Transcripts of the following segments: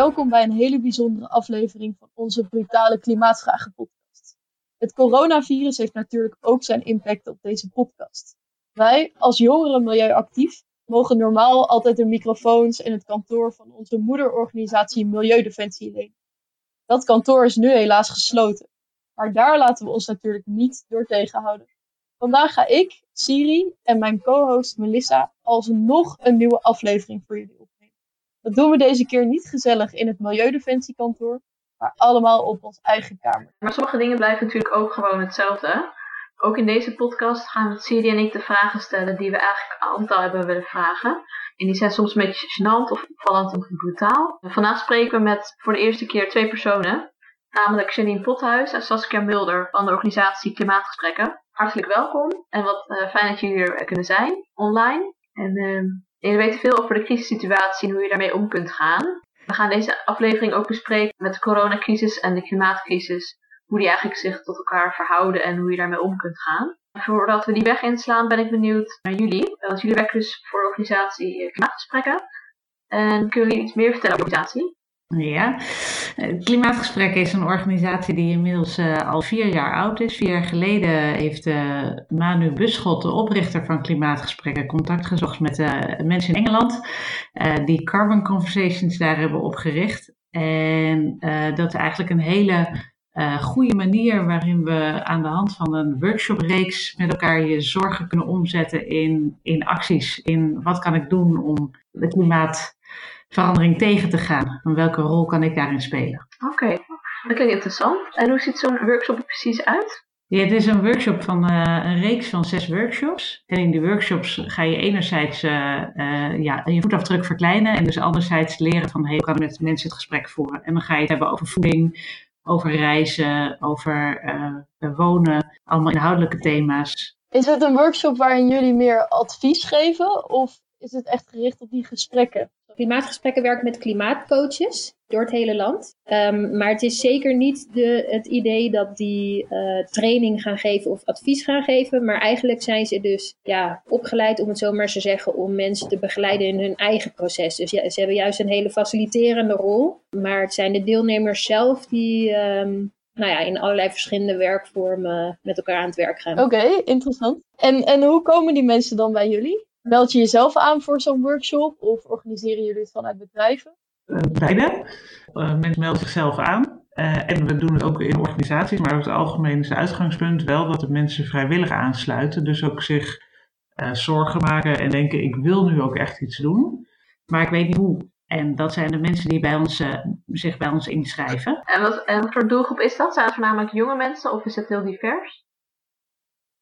Welkom bij een hele bijzondere aflevering van onze brutale klimaatvragen podcast. Het coronavirus heeft natuurlijk ook zijn impact op deze podcast. Wij, als jongeren milieuactief, mogen normaal altijd de microfoons in het kantoor van onze moederorganisatie Milieudefensie lenen. Dat kantoor is nu helaas gesloten, maar daar laten we ons natuurlijk niet door tegenhouden. Vandaag ga ik, Siri en mijn co-host Melissa alsnog een nieuwe aflevering voor jullie opnemen. Dat doen we deze keer niet gezellig in het Milieudefensiekantoor, maar allemaal op ons eigen kamer. Maar sommige dingen blijven natuurlijk ook gewoon hetzelfde. Ook in deze podcast gaan Siri en ik de vragen stellen die we eigenlijk al hebben willen vragen. En die zijn soms een beetje gênant of opvallend of brutaal. Vandaag spreken we met voor de eerste keer twee personen. Namelijk Janine Pothuis en Saskia Mulder van de organisatie Klimaatgesprekken. Hartelijk welkom en wat uh, fijn dat jullie hier kunnen zijn, online. En uh, jullie weten veel over de crisissituatie en hoe je daarmee om kunt gaan. We gaan deze aflevering ook bespreken met de coronacrisis en de klimaatcrisis hoe die eigenlijk zich tot elkaar verhouden en hoe je daarmee om kunt gaan. Voordat we die weg inslaan, ben ik benieuwd naar jullie. Want jullie werken dus voor de organisatie eh, Klimaatgesprekken. En kunnen jullie iets meer vertellen over de organisatie? Ja, Klimaatgesprekken is een organisatie die inmiddels uh, al vier jaar oud is. Vier jaar geleden heeft uh, Manu Buschot, de oprichter van Klimaatgesprekken, contact gezocht met uh, mensen in Engeland die Carbon Conversations daar hebben opgericht. En dat is eigenlijk een hele goede manier waarin we aan de hand van een workshopreeks met elkaar je zorgen kunnen omzetten in, in acties. In wat kan ik doen om de klimaatverandering tegen te gaan? En welke rol kan ik daarin spelen? Oké, dat klinkt interessant. En hoe ziet zo'n workshop er precies uit? Ja, het is een workshop van uh, een reeks van zes workshops. En in die workshops ga je enerzijds uh, uh, ja, je voetafdruk verkleinen en dus anderzijds leren van hey, hoe kan ik met mensen het gesprek voeren. En dan ga je het hebben over voeding, over reizen, over uh, wonen, allemaal inhoudelijke thema's. Is het een workshop waarin jullie meer advies geven of is het echt gericht op die gesprekken? Klimaatgesprekken werken met klimaatcoaches door het hele land. Um, maar het is zeker niet de, het idee dat die uh, training gaan geven of advies gaan geven. Maar eigenlijk zijn ze dus ja, opgeleid, om het zo maar te zeggen, om mensen te begeleiden in hun eigen proces. Dus ja, ze hebben juist een hele faciliterende rol. Maar het zijn de deelnemers zelf die um, nou ja, in allerlei verschillende werkvormen met elkaar aan het werk gaan. Oké, interessant. En, en hoe komen die mensen dan bij jullie? Meld je jezelf aan voor zo'n workshop of organiseren jullie het vanuit bedrijven? Uh, beide. Uh, mensen melden zichzelf aan. Uh, en we doen het ook in organisaties, maar over het algemeen is het uitgangspunt wel dat de mensen vrijwillig aansluiten. Dus ook zich zorgen maken en denken: ik wil nu ook echt iets doen, maar ik weet niet hoe. En dat zijn de mensen die bij ons, zich bij ons inschrijven. En wat, en wat voor doelgroep is dat? Zijn het voornamelijk jonge mensen of is het heel divers?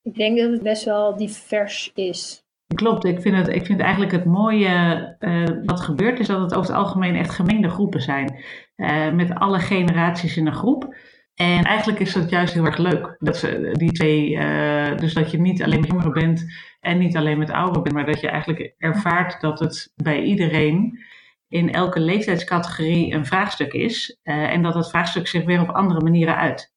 Ik denk dat het best wel divers is. Klopt, ik vind, het, ik vind eigenlijk het mooie uh, wat gebeurt is dat het over het algemeen echt gemengde groepen zijn. Uh, met alle generaties in een groep. En eigenlijk is dat juist heel erg leuk. Dat ze, die twee, uh, dus dat je niet alleen met jongeren bent en niet alleen met ouderen bent, maar dat je eigenlijk ervaart dat het bij iedereen in elke leeftijdscategorie een vraagstuk is. en dat dat vraagstuk zich weer op andere manieren uit.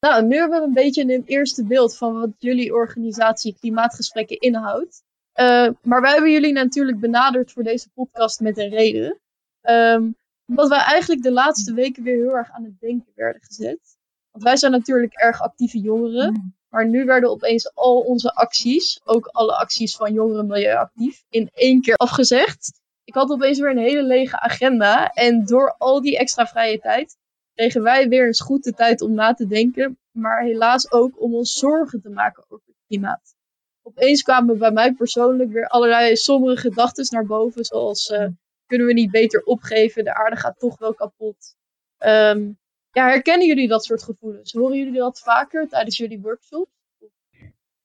Nou, nu hebben we een beetje een eerste beeld van wat jullie organisatie Klimaatgesprekken inhoudt. Uh, maar wij hebben jullie natuurlijk benaderd voor deze podcast met een reden. Um, omdat wij eigenlijk de laatste weken weer heel erg aan het denken werden gezet. Want wij zijn natuurlijk erg actieve jongeren. Mm. Maar nu werden opeens al onze acties, ook alle acties van Jongeren Milieuactief, in één keer afgezegd. Ik had opeens weer een hele lege agenda. En door al die extra vrije tijd kregen wij weer eens goed de tijd om na te denken. Maar helaas ook om ons zorgen te maken over het klimaat opeens kwamen bij mij persoonlijk weer allerlei sombere gedachten naar boven. Zoals, uh, kunnen we niet beter opgeven? De aarde gaat toch wel kapot. Um, ja, herkennen jullie dat soort gevoelens? Horen jullie dat vaker tijdens jullie workshops?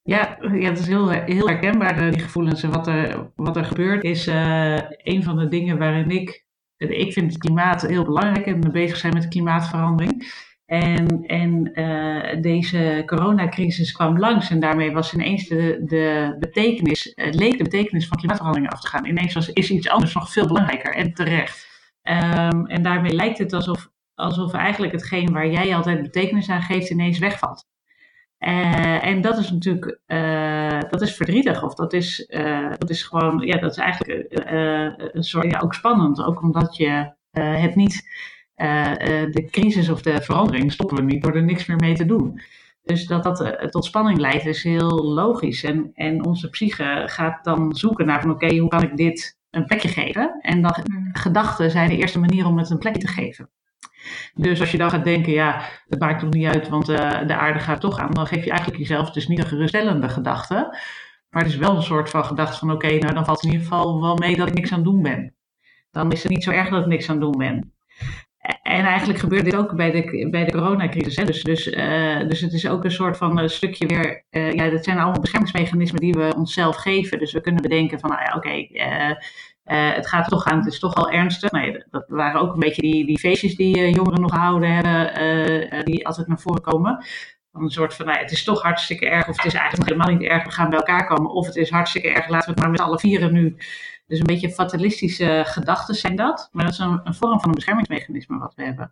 Ja, ja, dat is heel, heel herkenbaar, die gevoelens. En wat er, wat er gebeurt is uh, een van de dingen waarin ik... Ik vind het klimaat heel belangrijk en bezig zijn met klimaatverandering. En, en uh, deze coronacrisis kwam langs en daarmee was ineens de, betekenis, uh, leek de betekenis van klimaatverandering af te gaan. Ineens is iets anders nog veel belangrijker en terecht. Um, en daarmee lijkt het alsof, alsof eigenlijk hetgeen waar jij altijd betekenis aan geeft ineens wegvalt. Uh, en dat is natuurlijk, dat is verdrietig of dat is, dat is gewoon, ja, dat is eigenlijk een soort, ja, ook spannend. Ook omdat je het niet, de crisis of de verandering stoppen we niet door er niks meer mee te doen. Dus dat dat tot spanning leidt is heel logisch. En, en onze psyche gaat dan zoeken naar van oké, hoe kan ik dit een plekje geven? En dan hmm. gedachten zijn de eerste manier om het een plekje te geven. Dus als je dan gaat denken, ja, het maakt toch niet uit, want uh, de aarde gaat toch aan, dan geef je eigenlijk jezelf dus niet een geruststellende gedachte. Maar het is wel een soort van gedachte van, oké, nou dan valt het in ieder geval wel mee dat ik niks aan het doen ben. Dan is het niet zo erg dat ik niks aan het doen ben. En eigenlijk gebeurt dit ook bij de, bij de coronacrisis. Hè? Dus, dus, uh, dus het is ook een soort van een stukje weer. Uh, ja, dat zijn allemaal beschermingsmechanismen die we onszelf geven. Dus we kunnen bedenken van, nou ja, oké, het gaat toch aan, het is toch al ernstig. Dat waren ook een beetje die, die feestjes die jongeren nog gehouden hebben, die altijd naar voren komen. Een soort van, nou, het is toch hartstikke erg, of het is eigenlijk helemaal niet erg, we gaan bij elkaar komen. Of het is hartstikke erg, laten we het maar met alle vieren nu. Dus een beetje fatalistische gedachten zijn dat. Maar dat is een, een, vorm van een beschermingsmechanisme wat we hebben.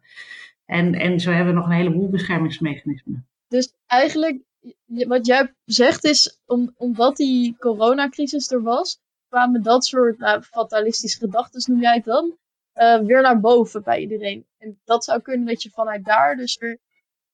En, en zo hebben we nog een heleboel beschermingsmechanismen. Dus eigenlijk, wat jij zegt is, om, omdat die coronacrisis er was, kwamen dat soort nou, fatalistische gedachten, noem jij het dan, uh, weer naar boven bij iedereen. En dat zou kunnen dat je vanuit daar dus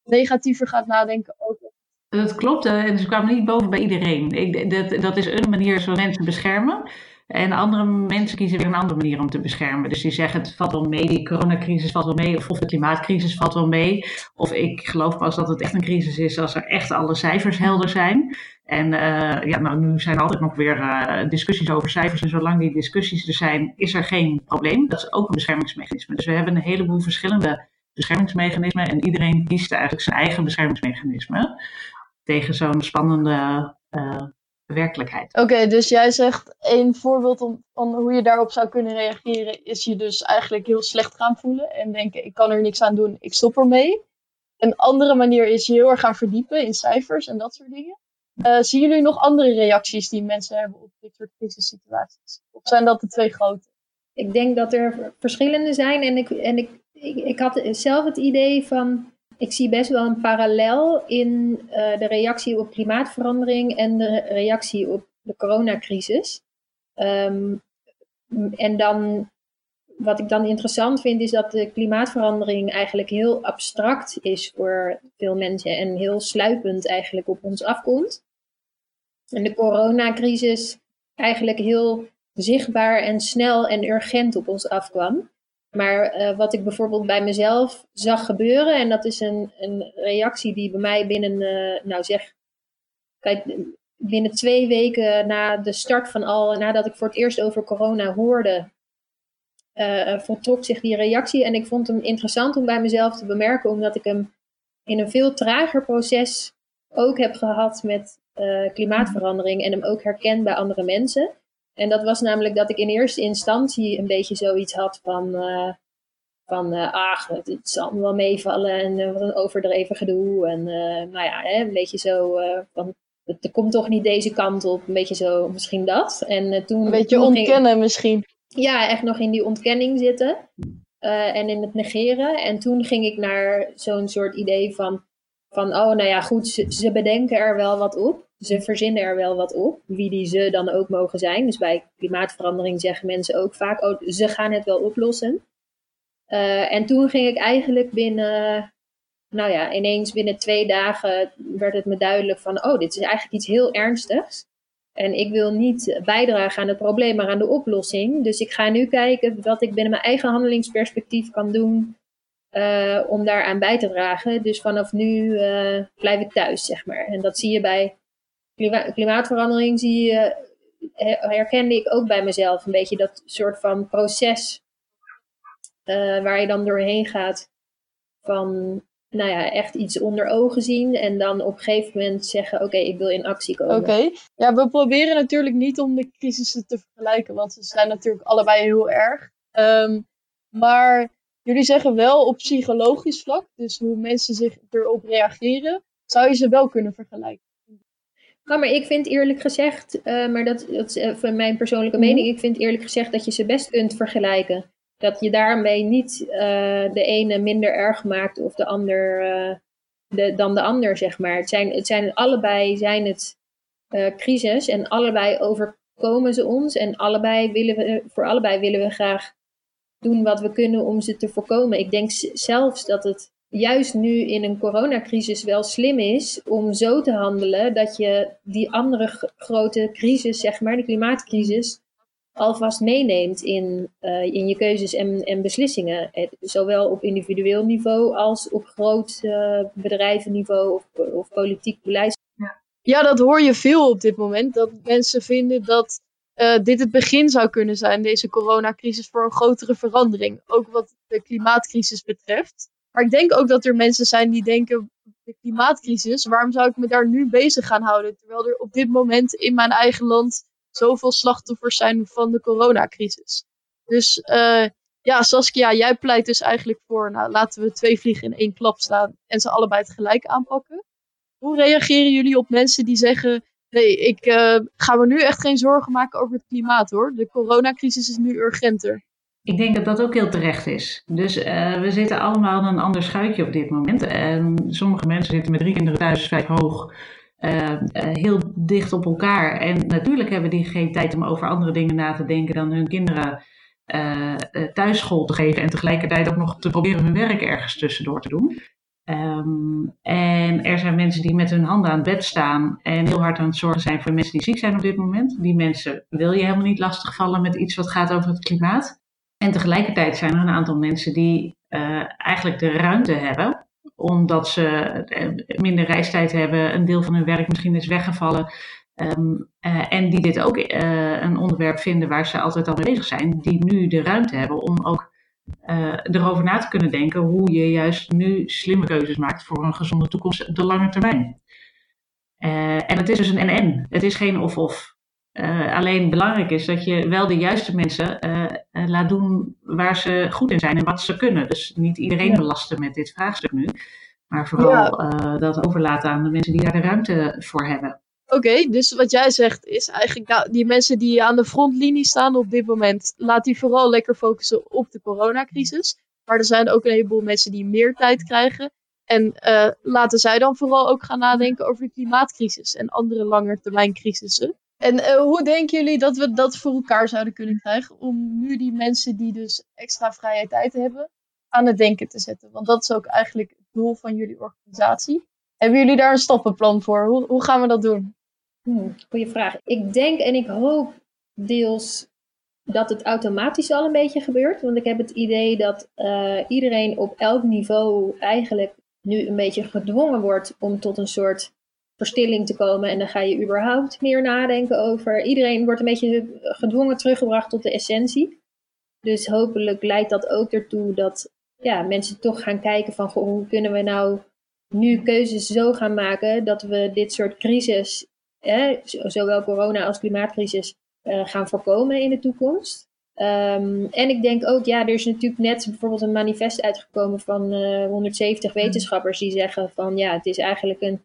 negatiever gaat nadenken over. Dat klopt, uh, ze kwamen niet boven bij iedereen. Ik, dat, dat is een manier zo mensen beschermen. En andere mensen kiezen weer een andere manier om te beschermen. Dus die zeggen het valt wel mee, die coronacrisis valt wel mee, of, of de klimaatcrisis valt wel mee. Of ik geloof pas dat het echt een crisis is als er echt alle cijfers helder zijn. En uh, ja, nou, nu zijn er altijd nog weer uh, discussies over cijfers. En zolang die discussies er zijn, is er geen probleem. Dat is ook een beschermingsmechanisme. Dus we hebben een heleboel verschillende beschermingsmechanismen. En iedereen kiest eigenlijk zijn eigen beschermingsmechanisme tegen zo'n spannende uh, werkelijkheid. Oké, dus jij zegt een voorbeeld om, van hoe je daarop zou kunnen reageren, is je dus eigenlijk heel slecht gaan voelen en denken: ik kan er niks aan doen, ik stop ermee. Een andere manier is je heel erg gaan verdiepen in cijfers en dat soort dingen. Uh, zien jullie nog andere reacties die mensen hebben op dit soort crisissituaties? Of zijn dat de twee grote? Ik denk dat er verschillende zijn en ik, en ik, ik, ik had zelf het idee van ik zie best wel een parallel in uh, de reactie op klimaatverandering en de reactie op de coronacrisis. Um, en dan, wat ik dan interessant vind, is dat de klimaatverandering eigenlijk heel abstract is voor veel mensen en heel sluipend eigenlijk op ons afkomt. En de coronacrisis eigenlijk heel zichtbaar en snel en urgent op ons afkwam. Maar uh, wat ik bijvoorbeeld bij mezelf zag gebeuren, en dat is een, een reactie die bij mij binnen, uh, nou zeg, kijk, binnen twee weken na de start van al, nadat ik voor het eerst over corona hoorde, uh, voltrok zich die reactie. En ik vond hem interessant om bij mezelf te bemerken, omdat ik hem in een veel trager proces ook heb gehad met klimaatverandering en hem ook herken bij andere mensen. En dat was namelijk dat ik in eerste instantie een beetje zoiets had van, uh, van uh, ach, het, zal wel meevallen en uh, wat een overdreven gedoe. En nou ja, hè, een beetje zo van, het, komt toch niet deze kant op, een beetje zo, misschien dat. En, toen, een beetje ontkennen misschien. Ja, echt nog in die ontkenning zitten en in het negeren. En toen ging ik naar zo'n soort idee van, van oh nou ja, goed, ze, ze bedenken er wel wat op ze verzinnen er wel wat op, wie die ze dan ook mogen zijn. Dus bij klimaatverandering zeggen mensen ook vaak, oh, ze gaan het wel oplossen. Uh, en toen ging ik eigenlijk binnen, nou ja, ineens binnen twee dagen werd het me duidelijk van, oh, dit is eigenlijk iets heel ernstigs. En ik wil niet bijdragen aan het probleem, maar aan de oplossing. Dus ik ga nu kijken wat ik binnen mijn eigen handelingsperspectief kan doen uh, om daaraan bij te dragen. Dus vanaf nu uh, blijf ik thuis, zeg maar. En dat zie je bij klimaatverandering zie je, herkende ik ook bij mezelf een beetje dat soort van proces uh, waar je dan doorheen gaat van, nou ja, echt iets onder ogen zien en dan op een gegeven moment zeggen, oké, ik wil in actie komen. Oké, ja, we proberen natuurlijk niet om de crisissen te vergelijken, want ze zijn natuurlijk allebei heel erg. Um, maar jullie zeggen wel op psychologisch vlak, dus hoe mensen zich erop reageren, zou je ze wel kunnen vergelijken. Nou, maar ik vind eerlijk gezegd, uh, maar dat, dat is van mijn persoonlijke mhm. mening, ik vind eerlijk gezegd dat je ze best kunt vergelijken. Dat je daarmee niet uh, de ene minder erg maakt of de ander de, dan de ander, zeg maar. Het zijn, het zijn allebei zijn het crisis en allebei overkomen ze ons en allebei willen we, voor allebei willen we graag doen wat we kunnen om ze te voorkomen. Ik denk zelfs dat het juist nu in een coronacrisis wel slim is om zo te handelen dat je die andere grote crisis, zeg maar, de klimaatcrisis, alvast meeneemt in, uh, in je keuzes en, en beslissingen. zowel op individueel niveau als op groot uh, bedrijvenniveau of, of politiek beleid. Ja. dat hoor je veel op dit moment. Dat mensen vinden dat dit het begin zou kunnen zijn, deze coronacrisis, voor een grotere verandering. Ook wat de klimaatcrisis betreft. Maar ik denk ook dat er mensen zijn die denken, de klimaatcrisis, waarom zou ik me daar nu bezig gaan houden? Terwijl er op dit moment in mijn eigen land zoveel slachtoffers zijn van de coronacrisis. Dus uh, ja, Saskia, jij pleit dus eigenlijk voor, nou, laten we twee vliegen in één klap staan en ze allebei tegelijk aanpakken. Hoe reageren jullie op mensen die zeggen, nee, ik uh, ga me nu echt geen zorgen maken over het klimaat hoor. De coronacrisis is nu urgenter. Ik denk dat dat ook heel terecht is. Dus uh, we zitten allemaal in een ander schuitje op dit moment. En sommige mensen zitten met drie kinderen thuis, vijf hoog. Uh, uh, heel dicht op elkaar. En natuurlijk hebben die geen tijd om over andere dingen na te denken dan hun kinderen thuisschool te geven en tegelijkertijd ook nog te proberen hun werk ergens tussendoor te doen. Um, en er zijn mensen die met hun handen aan het bed staan en heel hard aan het zorgen zijn voor mensen die ziek zijn op dit moment. Die mensen wil je helemaal niet lastigvallen met iets wat gaat over het klimaat. En tegelijkertijd zijn er een aantal mensen die eigenlijk de ruimte hebben omdat ze eh, minder reistijd hebben, een deel van hun werk misschien is weggevallen. Um, uh, en die dit ook een onderwerp vinden waar ze altijd al mee bezig zijn, die nu de ruimte hebben om ook erover na te kunnen denken hoe je juist nu slimme keuzes maakt voor een gezonde toekomst op de lange termijn. en het is dus een en-en. Het is geen of-of. Alleen belangrijk is dat je wel de juiste mensen uh, uh, laat doen waar ze goed in zijn en wat ze kunnen. Dus niet iedereen ja. belasten met dit vraagstuk nu. Maar vooral ja. dat overlaten aan de mensen die daar de ruimte voor hebben. Oké, okay, dus wat jij zegt is eigenlijk nou, die mensen die aan de frontlinie staan op dit moment, laat die vooral lekker focussen op de coronacrisis. Maar er zijn ook een heleboel mensen die meer tijd krijgen. En laten zij dan vooral ook gaan nadenken over de klimaatcrisis en andere langetermijncrisissen. En uh, hoe denken jullie dat we dat voor elkaar zouden kunnen krijgen om nu die mensen die dus extra vrije tijd hebben aan het denken te zetten? Want dat is ook eigenlijk het doel van jullie organisatie. Hebben jullie daar een stappenplan voor? Hoe, hoe gaan we dat doen? Hmm, goeie vraag. Ik denk en ik hoop deels dat het automatisch al een beetje gebeurt. Want ik heb het idee dat uh, iedereen op elk niveau eigenlijk nu een beetje gedwongen wordt om tot een soort verstilling te komen. En dan ga je überhaupt meer nadenken over. Iedereen wordt een beetje gedwongen teruggebracht tot de essentie. Dus hopelijk leidt dat ook ertoe dat ja, mensen toch gaan kijken van goh, hoe kunnen we nou nu keuzes zo gaan maken dat we dit soort crisis, hè, zowel corona als klimaatcrisis, uh, gaan voorkomen in de toekomst. Um, en ik denk ook, ja, er is natuurlijk net bijvoorbeeld een manifest uitgekomen van uh, 170 wetenschappers die zeggen van ja, het is eigenlijk een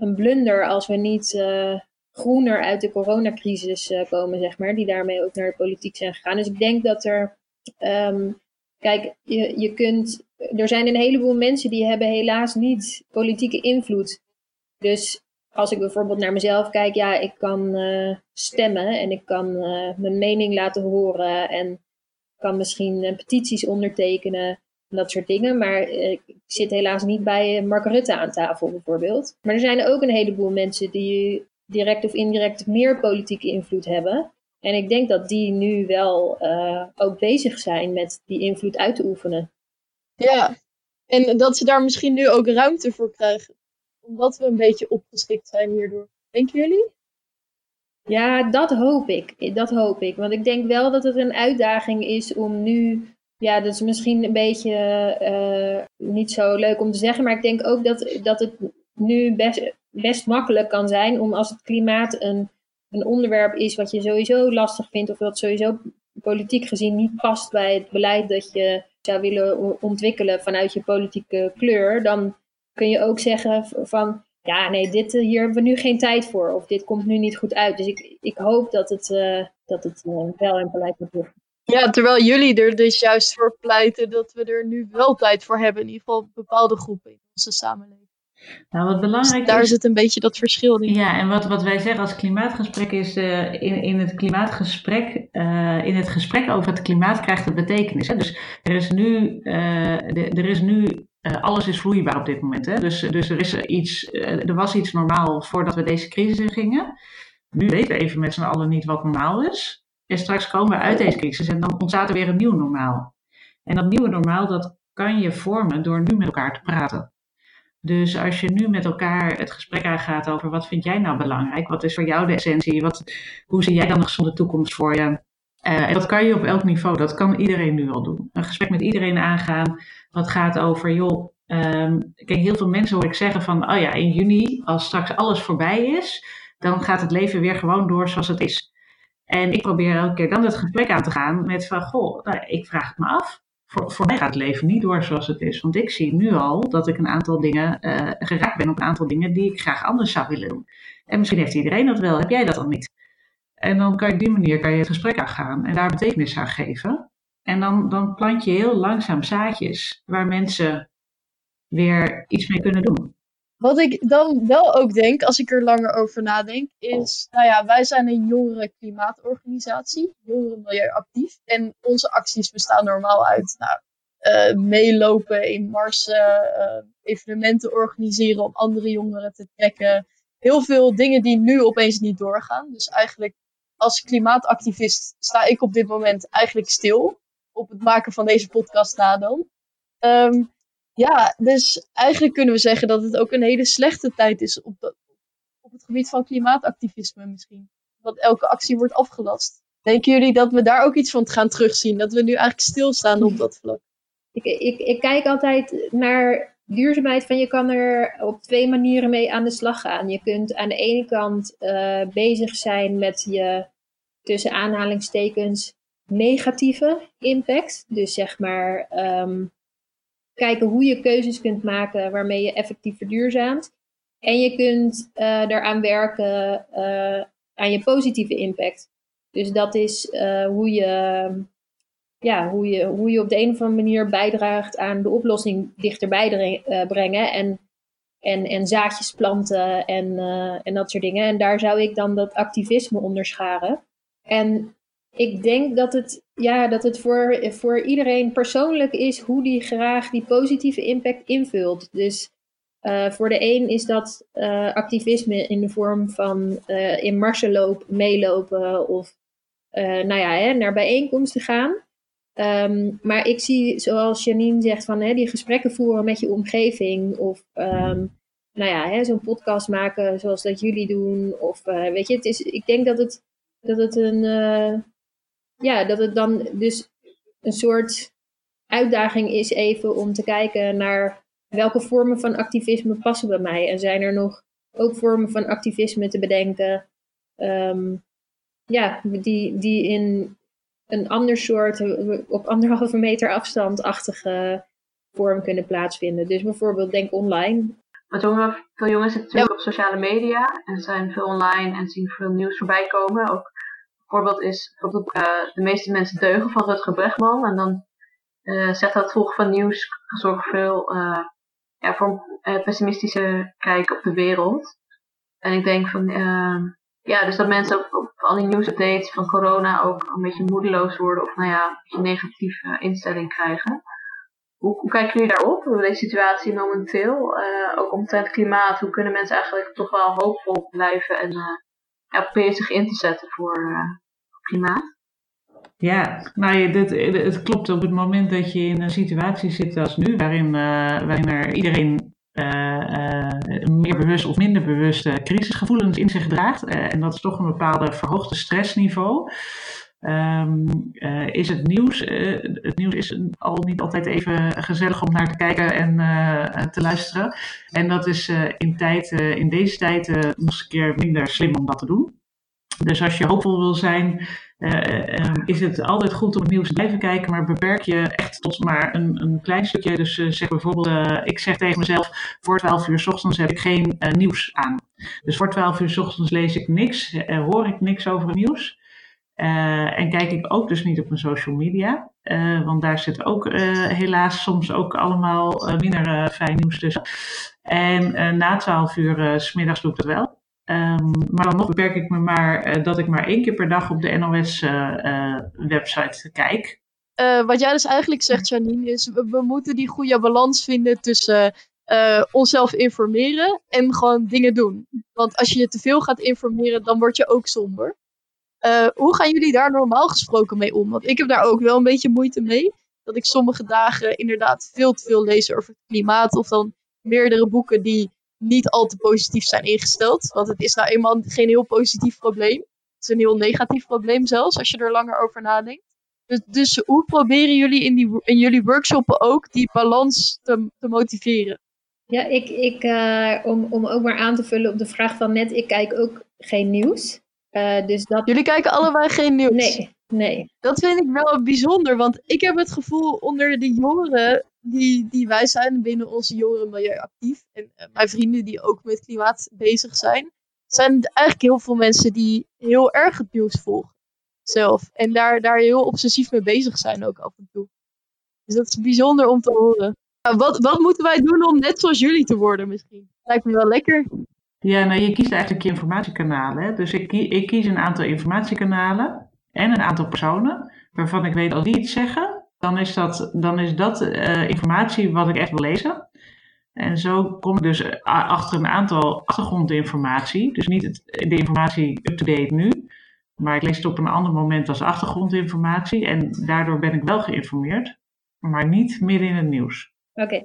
een blunder als we niet uh, groener uit de coronacrisis uh, komen, zeg maar, die daarmee ook naar de politiek zijn gegaan. Dus ik denk dat er, um, kijk, je, je kunt, er zijn een heleboel mensen die hebben helaas niet politieke invloed. Dus als ik bijvoorbeeld naar mezelf kijk, ja, ik kan uh, stemmen en ik kan mijn mening laten horen en kan misschien petities ondertekenen dat soort dingen. Maar uh, ik zit helaas niet bij Mark Rutte aan tafel bijvoorbeeld. Maar er zijn ook een heleboel mensen die direct of indirect meer politieke invloed hebben. En ik denk dat die nu wel uh, ook bezig zijn met die invloed uit te oefenen. Ja, en dat ze daar misschien nu ook ruimte voor krijgen. Omdat we een beetje opgeschikt zijn hierdoor. Denken jullie? Ja, dat hoop ik. Dat hoop ik. Want ik denk wel dat het een uitdaging is om nu ja, dat is misschien een beetje uh, niet zo leuk om te zeggen, maar ik denk ook dat, dat het nu best, best makkelijk kan zijn om als het klimaat een, een onderwerp is wat je sowieso lastig vindt of wat sowieso politiek gezien niet past bij het beleid dat je zou willen ontwikkelen vanuit je politieke kleur, dan kun je ook zeggen van ja, nee, dit, hier hebben we nu geen tijd voor of dit komt nu niet goed uit. Dus ik, ik hoop dat het, uh, dat het uh, wel in beleid wordt ja, terwijl jullie er dus juist voor pleiten dat we er nu wel tijd voor hebben. In ieder geval bepaalde groepen in onze samenleving. Nou, wat belangrijk Daar is, zit een beetje dat verschil in. Ja, en wat, wat wij zeggen als klimaatgesprek is, eh, in, in het klimaatgesprek, eh, in het gesprek over het klimaat krijgt het betekenis. Hè? Dus er is nu, eh, de, er is nu alles is vloeibaar op dit moment. Hè? Dus, dus er, is iets, er was iets normaal voordat we deze crisis in gingen. Nu weten we even met z'n allen niet wat normaal is. En straks komen we uit deze crisis en dan ontstaat er weer een nieuw normaal. En dat nieuwe normaal, dat kan je vormen door nu met elkaar te praten. Dus als je nu met elkaar het gesprek aangaat over wat vind jij nou belangrijk? Wat is voor jou de essentie? Wat, hoe zie jij dan een gezonde toekomst voor je? Uh, en dat kan je op elk niveau, dat kan iedereen nu al doen. Een gesprek met iedereen aangaan, wat gaat over, joh, um, kijk, heel veel mensen hoor ik zeggen van, oh ja, in juni, als straks alles voorbij is, dan gaat het leven weer gewoon door zoals het is. En ik probeer elke keer dan het gesprek aan te gaan met van, goh, nou, ik vraag het me af. Voor, voor mij gaat het leven niet door zoals het is. Want ik zie nu al dat ik een aantal dingen uh, geraakt ben op een aantal dingen die ik graag anders zou willen doen. En misschien heeft iedereen dat wel, heb jij dat dan niet? En dan kan je op die manier kan je het gesprek aangaan en daar betekenis aan geven. En dan, dan plant je heel langzaam zaadjes waar mensen weer iets mee kunnen doen. Wat ik dan wel ook denk, als ik er langer over nadenk, is, nou ja, wij zijn een jongere klimaatorganisatie, jongeren milieuactief. En onze acties bestaan normaal uit nou, uh, meelopen in marsen, uh, evenementen organiseren om andere jongeren te trekken. Heel veel dingen die nu opeens niet doorgaan. Dus eigenlijk als klimaatactivist sta ik op dit moment eigenlijk stil op het maken van deze podcast na dan. Um, ja, dus eigenlijk kunnen we zeggen dat het ook een hele slechte tijd is op, op het gebied van klimaatactivisme misschien. Dat elke actie wordt afgelast. Denken jullie dat we daar ook iets van gaan terugzien? Dat we nu eigenlijk stilstaan op dat vlak? Ik, ik, ik kijk altijd naar duurzaamheid van je kan er op twee manieren mee aan de slag gaan. Je kunt aan de ene kant uh, bezig zijn met je tussen aanhalingstekens negatieve impact. Dus zeg maar um, kijken hoe je keuzes kunt maken waarmee je effectief verduurzaamt. En je kunt uh, daaraan werken uh, aan je positieve impact. Dus dat is uh, hoe, je, ja, hoe, je, hoe je op de een of andere manier bijdraagt aan de oplossing dichterbij brengen. En, en, en zaadjes planten en, en dat soort dingen. En daar zou ik dan dat activisme onderscharen. En ik denk dat het, ja, dat het voor, voor iedereen persoonlijk is hoe die graag die positieve impact invult. Dus uh, voor de een is dat uh, activisme in de vorm van uh, in marsen lopen, meelopen of nou ja, hè, naar bijeenkomsten gaan. Um, maar ik zie, zoals Janine zegt, van hè, die gesprekken voeren met je omgeving of um, nou ja, zo'n podcast maken zoals dat jullie doen. Of weet je, het is, ik denk dat het dat het een, ja, dat het dan dus een soort uitdaging is even om te kijken naar welke vormen van activisme passen bij mij. En zijn er nog ook vormen van activisme te bedenken, um, ja, die, die in een ander soort, op anderhalve meter afstandachtige vorm kunnen plaatsvinden. Dus bijvoorbeeld denk online. Want veel jongens zitten natuurlijk op sociale media en zijn veel online en zien veel nieuws voorbij komen. Ook voorbeeld is bijvoorbeeld uh, de meeste mensen deugen van Rutger Bregman. En dan uh, zegt dat volgen van nieuws zorgt veel uh, ja, voor een pessimistische kijk op de wereld. En ik denk van, ja, dus dat mensen op, op al die nieuwsupdates van corona ook een beetje moedeloos worden of nou ja, een negatieve instelling krijgen. Hoe, hoe, kijken jullie daarop, deze situatie momenteel? Ook omtrent klimaat, hoe kunnen mensen eigenlijk toch wel hoopvol blijven en proberen zich in te zetten voor uh, klimaat? Ja, nou, dit, het klopt op het moment dat je in een situatie zit als nu, waarin, waarin er iedereen meer bewust of minder bewuste crisisgevoelens in zich draagt. en dat is toch een bepaalde verhoogde stressniveau. Um, uh, is het nieuws. Uh, het nieuws is al niet altijd even gezellig om naar te kijken en uh, te luisteren. En dat is in, in deze tijd nog een keer minder slim om dat te doen. Dus als je hoopvol wil zijn, um, is het altijd goed om het nieuws te blijven kijken, maar beperk je echt tot maar een, een klein stukje. Dus zeg bijvoorbeeld, ik zeg tegen mezelf, voor 12 uur s ochtends heb ik geen nieuws aan. Dus voor 12 uur s ochtends lees ik niks, hoor ik niks over het nieuws. Uh, en kijk ik ook dus niet op mijn social media. Uh, want daar zit ook uh, helaas soms ook allemaal minder fijn nieuws tussen. En na 12 uur smiddags doe ik dat wel. Ehm, maar dan nog beperk ik me maar dat ik maar één keer per dag op de NOS-website kijk. wat jij dus eigenlijk zegt, Janine, is we, moeten die goede balans vinden tussen onszelf informeren en gewoon dingen doen. Want als je je te veel gaat informeren, dan word je ook somber. Uh, hoe gaan jullie daar normaal gesproken mee om? Want ik heb daar ook wel een beetje moeite mee. Dat ik sommige dagen inderdaad veel te veel lees over het klimaat. Of dan meerdere boeken die niet al te positief zijn ingesteld. Want het is nou eenmaal geen heel positief probleem. Het is een heel negatief probleem zelfs, als je er langer over nadenkt. Dus, dus hoe proberen jullie in, die, in jullie workshoppen ook die balans te, te motiveren? Ja, ik, ik, uh, om, om ook maar aan te vullen op de vraag van net, ik kijk ook geen nieuws. Uh, dus dat... Jullie kijken allebei geen nieuws? Nee, nee. Dat vind ik wel bijzonder, want ik heb het gevoel onder de jongeren die, die wij zijn binnen onze jongerenmilieu actief, en uh, mijn vrienden die ook met klimaat bezig zijn, zijn eigenlijk heel veel mensen die heel erg het nieuws volgen zelf. En daar, daar heel obsessief mee bezig zijn ook af en toe. Dus dat is bijzonder om te horen. Nou, wat, wat moeten wij doen om net zoals jullie te worden misschien? Lijkt me wel lekker. Ja, nou je kiest eigenlijk je informatiekanalen. Hè? Dus ik, ik kies een aantal informatiekanalen en een aantal personen waarvan ik weet als die iets zeggen, dan is dat, dan is dat uh, informatie wat ik echt wil lezen. En zo kom ik dus eh, achter een aantal achtergrondinformatie. Dus niet de informatie up-to-date nu, maar ik lees het op een ander moment als achtergrondinformatie. En daardoor ben ik wel geïnformeerd, maar niet midden in het nieuws. Oké.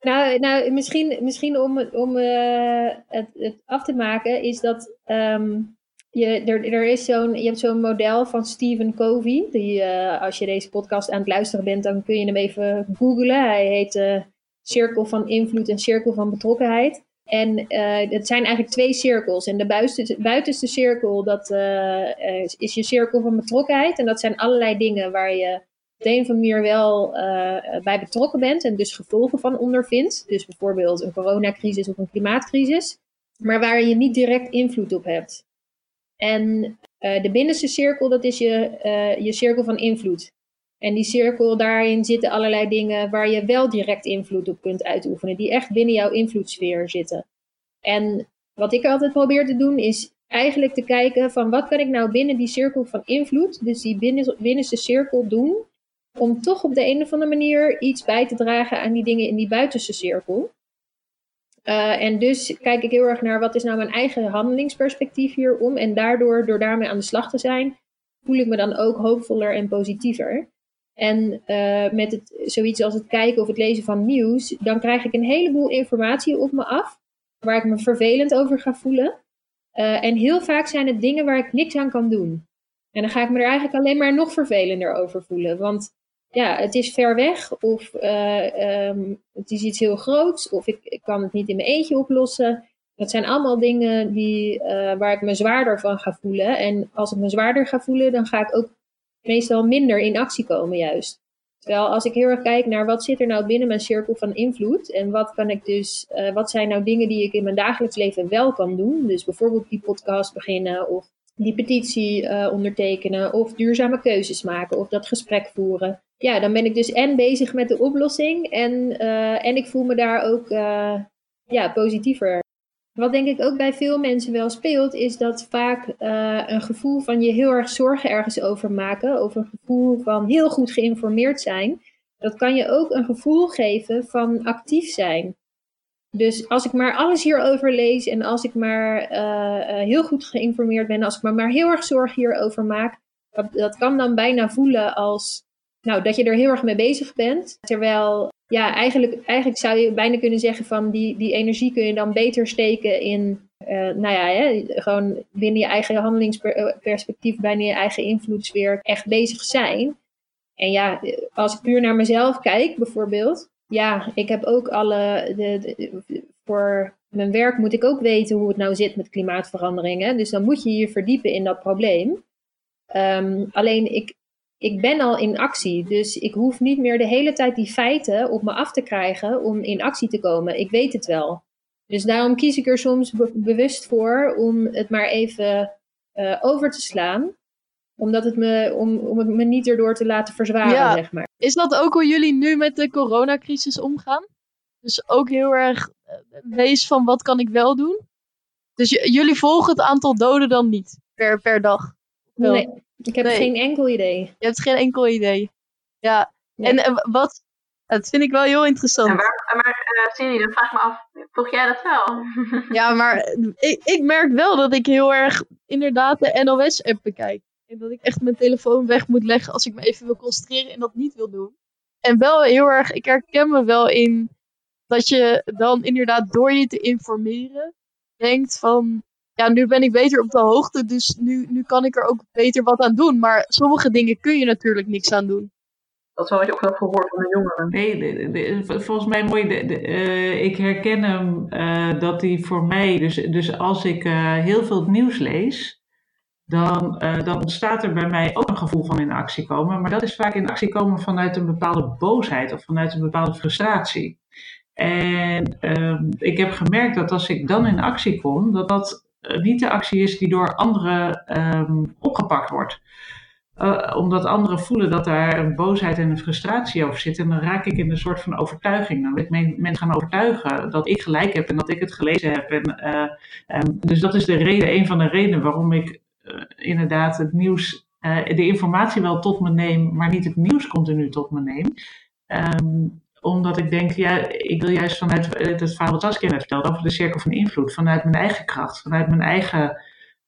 Nou, nou, misschien, misschien om, om uh, het, af te maken, is dat um, je, er, er is zo'n, je hebt zo'n model van Stephen Covey. Die, uh, als je deze podcast aan het luisteren bent, dan kun je hem even googlen. Hij heet uh, Cirkel van Invloed en Cirkel van Betrokkenheid. En het zijn eigenlijk twee cirkels. En de buitenste, buitenste cirkel, dat is je cirkel van betrokkenheid. En dat zijn allerlei dingen waar je op de een of andere wel uh, bij betrokken bent en dus gevolgen van ondervindt. Dus bijvoorbeeld een coronacrisis of een klimaatcrisis, maar waar je niet direct invloed op hebt. En uh, de binnenste cirkel, dat is je, je cirkel van invloed. En die cirkel, daarin zitten allerlei dingen waar je wel direct invloed op kunt uitoefenen, die echt binnen jouw invloedssfeer zitten. En wat ik altijd probeer te doen, is eigenlijk te kijken van wat kan ik nou binnen die cirkel van invloed, dus die binnenste cirkel doen, om toch op de een of andere manier iets bij te dragen aan die dingen in die buitenste cirkel. Uh, en dus kijk ik heel erg naar wat is nou mijn eigen handelingsperspectief hierom. En daardoor, door daarmee aan de slag te zijn, voel ik me dan ook hoopvoller en positiever. En uh, met het, zoiets als het kijken of het lezen van nieuws, dan krijg ik een heleboel informatie op me af, waar ik me vervelend over ga voelen. Uh, en heel vaak zijn het dingen waar ik niks aan kan doen. En dan ga ik me er eigenlijk alleen maar nog vervelender over voelen. Want ja, het is ver weg of uh, um, het is iets heel groots of ik, kan het niet in mijn eentje oplossen. Dat zijn allemaal dingen die, uh, waar ik me zwaarder van ga voelen. En als ik me zwaarder ga voelen, dan ga ik ook meestal minder in actie komen juist. Terwijl als ik heel erg kijk naar wat zit er nou binnen mijn cirkel van invloed en wat kan ik dus, uh, wat zijn nou dingen die ik in mijn dagelijks leven wel kan doen. Dus bijvoorbeeld die podcast beginnen of die petitie ondertekenen of duurzame keuzes maken of dat gesprek voeren. Ja, dan ben ik dus en bezig met de oplossing en, uh, en ik voel me daar ook uh, ja, positiever. Wat denk ik ook bij veel mensen wel speelt, is dat vaak een gevoel van je heel erg zorgen ergens over maken, of een gevoel van heel goed geïnformeerd zijn, dat kan je ook een gevoel geven van actief zijn. Dus als ik maar alles hierover lees en als ik maar heel goed geïnformeerd ben, als ik me maar heel erg zorg hierover maak, dat, dat kan dan bijna voelen als nou, dat je er heel erg mee bezig bent. Terwijl, ja, eigenlijk, eigenlijk zou je bijna kunnen zeggen van die, die energie kun je dan beter steken in, uh, nou ja, hè, gewoon binnen je eigen handelingsperspectief, binnen je eigen invloedssfeer echt bezig zijn. En ja, als ik puur naar mezelf kijk, bijvoorbeeld, ja, ik heb ook alle. De, voor mijn werk moet ik ook weten hoe het nou zit met klimaatveranderingen. Dus dan moet je je verdiepen in dat probleem. Um, alleen ik, ik ben al in actie. Dus ik hoef niet meer de hele tijd die feiten op me af te krijgen om in actie te komen. Ik weet het wel. Dus daarom kies ik er soms bewust voor om het maar even uh, over te slaan omdat het me, om, om het me niet erdoor te laten verzwaren, zeg maar. Is dat ook hoe jullie nu met de coronacrisis omgaan? Dus ook heel erg uh, wees van wat kan ik wel doen. Dus jullie volgen het aantal doden dan niet per, per dag? Nee, ik heb geen enkel idee. Je hebt geen enkel idee. Ja, en, en wat, dat vind ik wel heel interessant. Ja, maar maar uh, Cindy, dan vraag ik me af, volg jij dat wel? ja, maar ik, ik merk wel dat ik heel erg inderdaad de NOS-app bekijk. En dat ik echt mijn telefoon weg moet leggen als ik me even wil concentreren en dat niet wil doen. En wel heel erg, ik herken me wel in dat je dan inderdaad door je te informeren denkt van, ja, nu ben ik beter op de hoogte, dus nu, nu kan ik er ook beter wat aan doen. Maar sommige dingen kun je natuurlijk niks aan doen. Dat wat je ook wel verhoord van de jongeren. Nee, volgens mij mooi. De, uh, ik herken hem uh, dat hij voor mij, dus, dus als ik uh, heel veel nieuws lees, dan, dan ontstaat er bij mij ook een gevoel van in actie komen. Maar dat is vaak in actie komen vanuit een bepaalde boosheid of vanuit een bepaalde frustratie. En ehm, ik heb gemerkt dat als ik dan in actie kom, dat dat niet de actie is die door anderen um, opgepakt wordt. Uh, omdat anderen voelen dat daar een boosheid en een frustratie over zit. En dan raak ik in een soort van overtuiging. Dan wil ik mensen gaan overtuigen dat ik gelijk heb en dat ik het gelezen heb. En, uh, dus dat is de reden, een van de redenen waarom ik inderdaad het nieuws, de informatie wel tot me neem, maar niet het nieuws continu tot me neem. Um, omdat ik denk, ja, ik wil juist vanuit het verhaal wat Saskia net vertelde over de cirkel van invloed, vanuit mijn eigen kracht, vanuit mijn eigen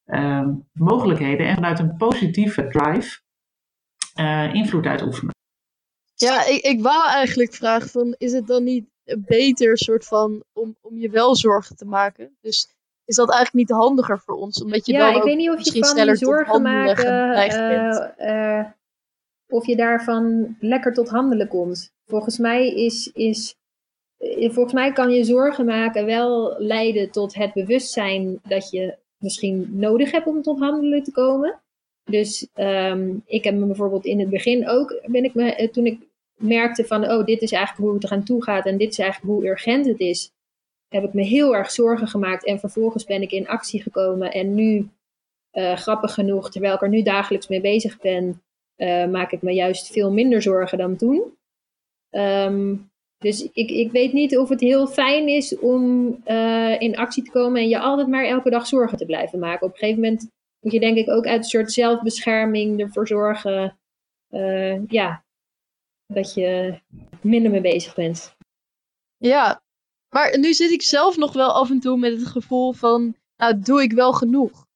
uh, mogelijkheden en vanuit een positieve drive uh, invloed uitoefenen. Ja, ik, ik wou eigenlijk vragen van, is het dan niet beter soort van om, om je wel zorgen te maken? Dus is dat eigenlijk niet handiger voor ons? Omdat je ja, dan ik weet niet of je van je zorgen maken, uh, of je daarvan lekker tot handelen komt. Volgens mij is, is volgens mij kan je zorgen maken wel leiden tot het bewustzijn dat je misschien nodig hebt om tot handelen te komen. Dus um, ik heb me bijvoorbeeld in het begin ook, ben ik me, toen ik merkte van, oh, dit is eigenlijk hoe het eraan toe gaat en dit is eigenlijk hoe urgent het is, heb ik me heel erg zorgen gemaakt en vervolgens ben ik in actie gekomen en nu, uh, grappig genoeg, terwijl ik er nu dagelijks mee bezig ben, uh, maak ik me juist veel minder zorgen dan toen. Um, dus ik, ik weet niet of het heel fijn is om uh, in actie te komen en je altijd maar elke dag zorgen te blijven maken. Op een gegeven moment moet je denk ik ook uit een soort zelfbescherming ervoor zorgen uh, ja, dat je minder mee bezig bent. Ja, maar nu zit ik zelf nog wel af en toe met het gevoel van, nou doe ik wel genoeg?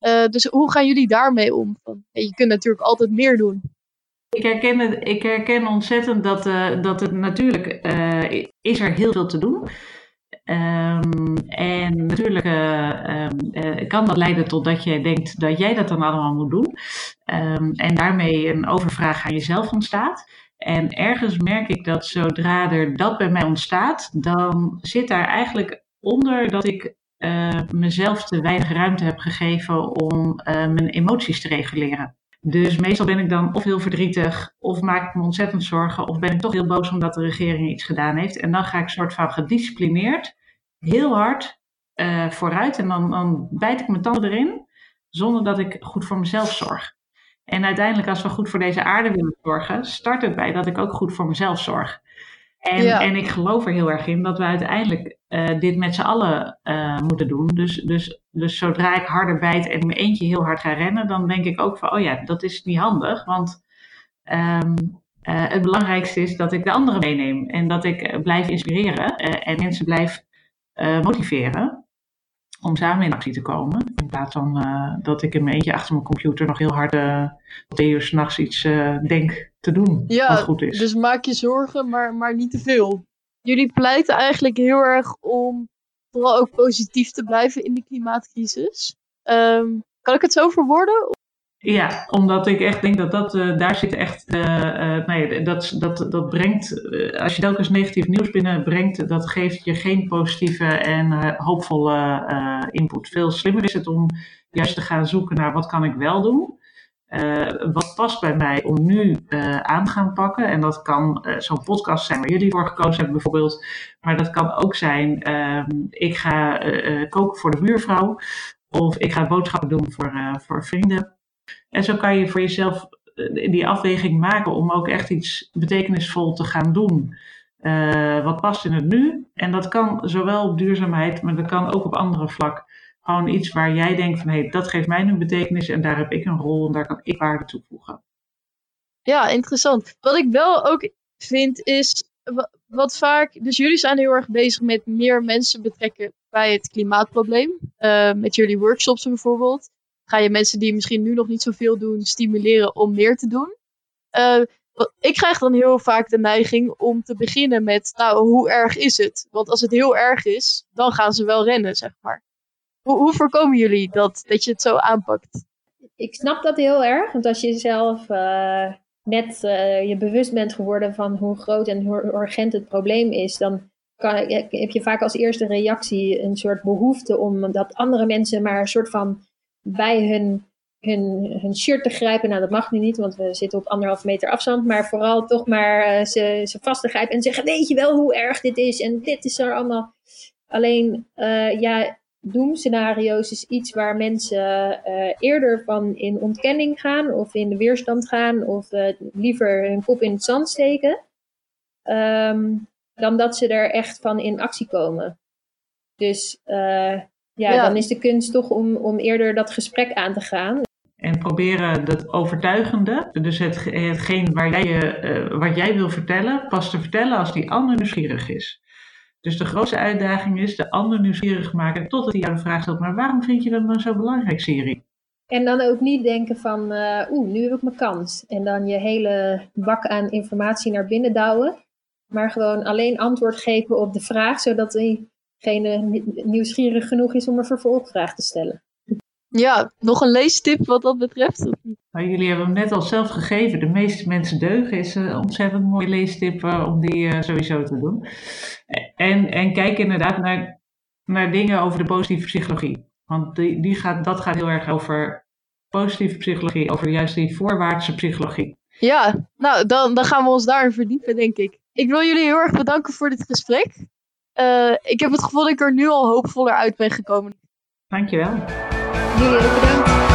Uh, dus hoe gaan jullie daarmee om? Je kunt natuurlijk altijd meer doen. Ik herken, ik herken ontzettend dat, uh, dat het natuurlijk uh, is er heel veel te doen. Um, en natuurlijk um, kan dat leiden tot dat je denkt dat jij dat dan allemaal moet doen. Um, en daarmee een overvraag aan jezelf ontstaat. En ergens merk ik dat zodra er dat bij mij ontstaat, dan zit daar eigenlijk onder dat ik uh, mezelf te weinig ruimte heb gegeven om uh, mijn emoties te reguleren. Dus meestal ben ik dan of heel verdrietig, of maak ik me ontzettend zorgen, of ben ik toch heel boos omdat de regering iets gedaan heeft. En dan ga ik soort van gedisciplineerd heel hard uh, vooruit en dan, dan bijt ik mijn tanden erin, zonder dat ik goed voor mezelf zorg. En uiteindelijk, als we goed voor deze aarde willen zorgen, start het bij dat ik ook goed voor mezelf zorg. En, ja. en ik geloof er heel erg in dat we uiteindelijk uh, dit met z'n allen uh, moeten doen. Dus, dus, dus zodra ik harder bijt en in mijn eentje heel hard ga rennen, dan denk ik ook van, oh ja, dat is niet handig. Want um, uh, het belangrijkste is dat ik de anderen meeneem en dat ik blijf inspireren en mensen blijf motiveren om samen in actie te komen. In plaats van dat ik in mijn eentje achter mijn computer nog heel hard twee uur s'nachts iets denk te doen. Ja, wat goed is. dus maak je zorgen, maar, maar niet te veel. Jullie pleiten eigenlijk heel erg om vooral ook positief te blijven in de klimaatcrisis. Um, kan ik het zo verwoorden? Ja, omdat ik echt denk dat, dat uh, daar zit echt, uh, uh, nee, dat, dat, dat brengt, als je telkens negatief nieuws binnenbrengt, dat geeft je geen positieve en hoopvolle input. Veel slimmer is het om juist te gaan zoeken naar wat kan ik wel doen. Wat past bij mij om nu aan te gaan pakken. En dat kan zo'n podcast zijn waar jullie voor gekozen hebben bijvoorbeeld. Maar dat kan ook zijn, ehm, ik ga koken voor de buurvrouw. Of ik ga boodschappen doen voor, voor vrienden. En zo kan je voor jezelf die afweging maken om ook echt iets betekenisvol te gaan doen. wat past in het nu. En dat kan zowel op duurzaamheid, maar dat kan ook op andere vlakken. Gewoon iets waar jij denkt van hé, hey, dat geeft mij nu betekenis en daar heb ik een rol en daar kan ik waarde toevoegen. Ja, interessant. Wat ik wel ook vind is, wat vaak, dus jullie zijn heel erg bezig met meer mensen betrekken bij het klimaatprobleem. Uh, met jullie workshops bijvoorbeeld. Ga je mensen die misschien nu nog niet zoveel doen, stimuleren om meer te doen. Uh, ik krijg dan heel vaak de neiging om te beginnen met, nou, hoe erg is het? Want als het heel erg is, dan gaan ze wel rennen, zeg maar. Hoe, hoe voorkomen jullie dat, dat je het zo aanpakt? Ik snap dat heel erg, want als je zelf uh, net uh, je bewust bent geworden van hoe groot en hoe urgent het probleem is, dan kan, heb je vaak als eerste reactie een soort behoefte om dat andere mensen maar een soort van bij hun hun, hun shirt te grijpen. Nou, dat mag nu niet, want we zitten op anderhalf meter afstand. Maar vooral toch maar uh, ze, ze vast te grijpen en zeggen: Weet je wel hoe erg dit is? En dit is er allemaal. Alleen, ja, doemscenario's is iets waar mensen uh, eerder van in ontkenning gaan, of in de weerstand gaan, of liever hun kop in het zand steken. Um, dan dat ze er echt van in actie komen. Dus ja, dan is de kunst toch om, om eerder dat gesprek aan te gaan. En proberen dat overtuigende, dus het, hetgeen waar jij, uh, wat jij wil vertellen, pas te vertellen als die ander nieuwsgierig is. Dus de grootste uitdaging is de ander nieuwsgierig maken totdat hij jou de vraag stelt, maar waarom vind je dat dan zo belangrijk, Siri? En dan ook niet denken van, uh, oeh, nu heb ik mijn kans. En dan je hele bak aan informatie naar binnen douwen. Maar gewoon alleen antwoord geven op de vraag, zodat diegene nieuwsgierig genoeg is om een vervolgvraag te stellen. Ja, nog een leestip wat dat betreft? Jullie hebben hem net al zelf gegeven. De meeste mensen deugen is een ontzettend mooie leestip uh, om die uh, sowieso te doen. En, en kijk inderdaad naar, naar dingen over de positieve psychologie. Want die, die gaat, dat gaat heel erg over positieve psychologie, over juist die voorwaartse psychologie. Ja, nou dan, dan gaan we ons daarin verdiepen, denk ik. Ik wil jullie heel erg bedanken voor dit gesprek. Uh, ik heb het gevoel dat ik er nu al hoopvoller uit ben gekomen. Dankjewel. Jullie ook bedankt.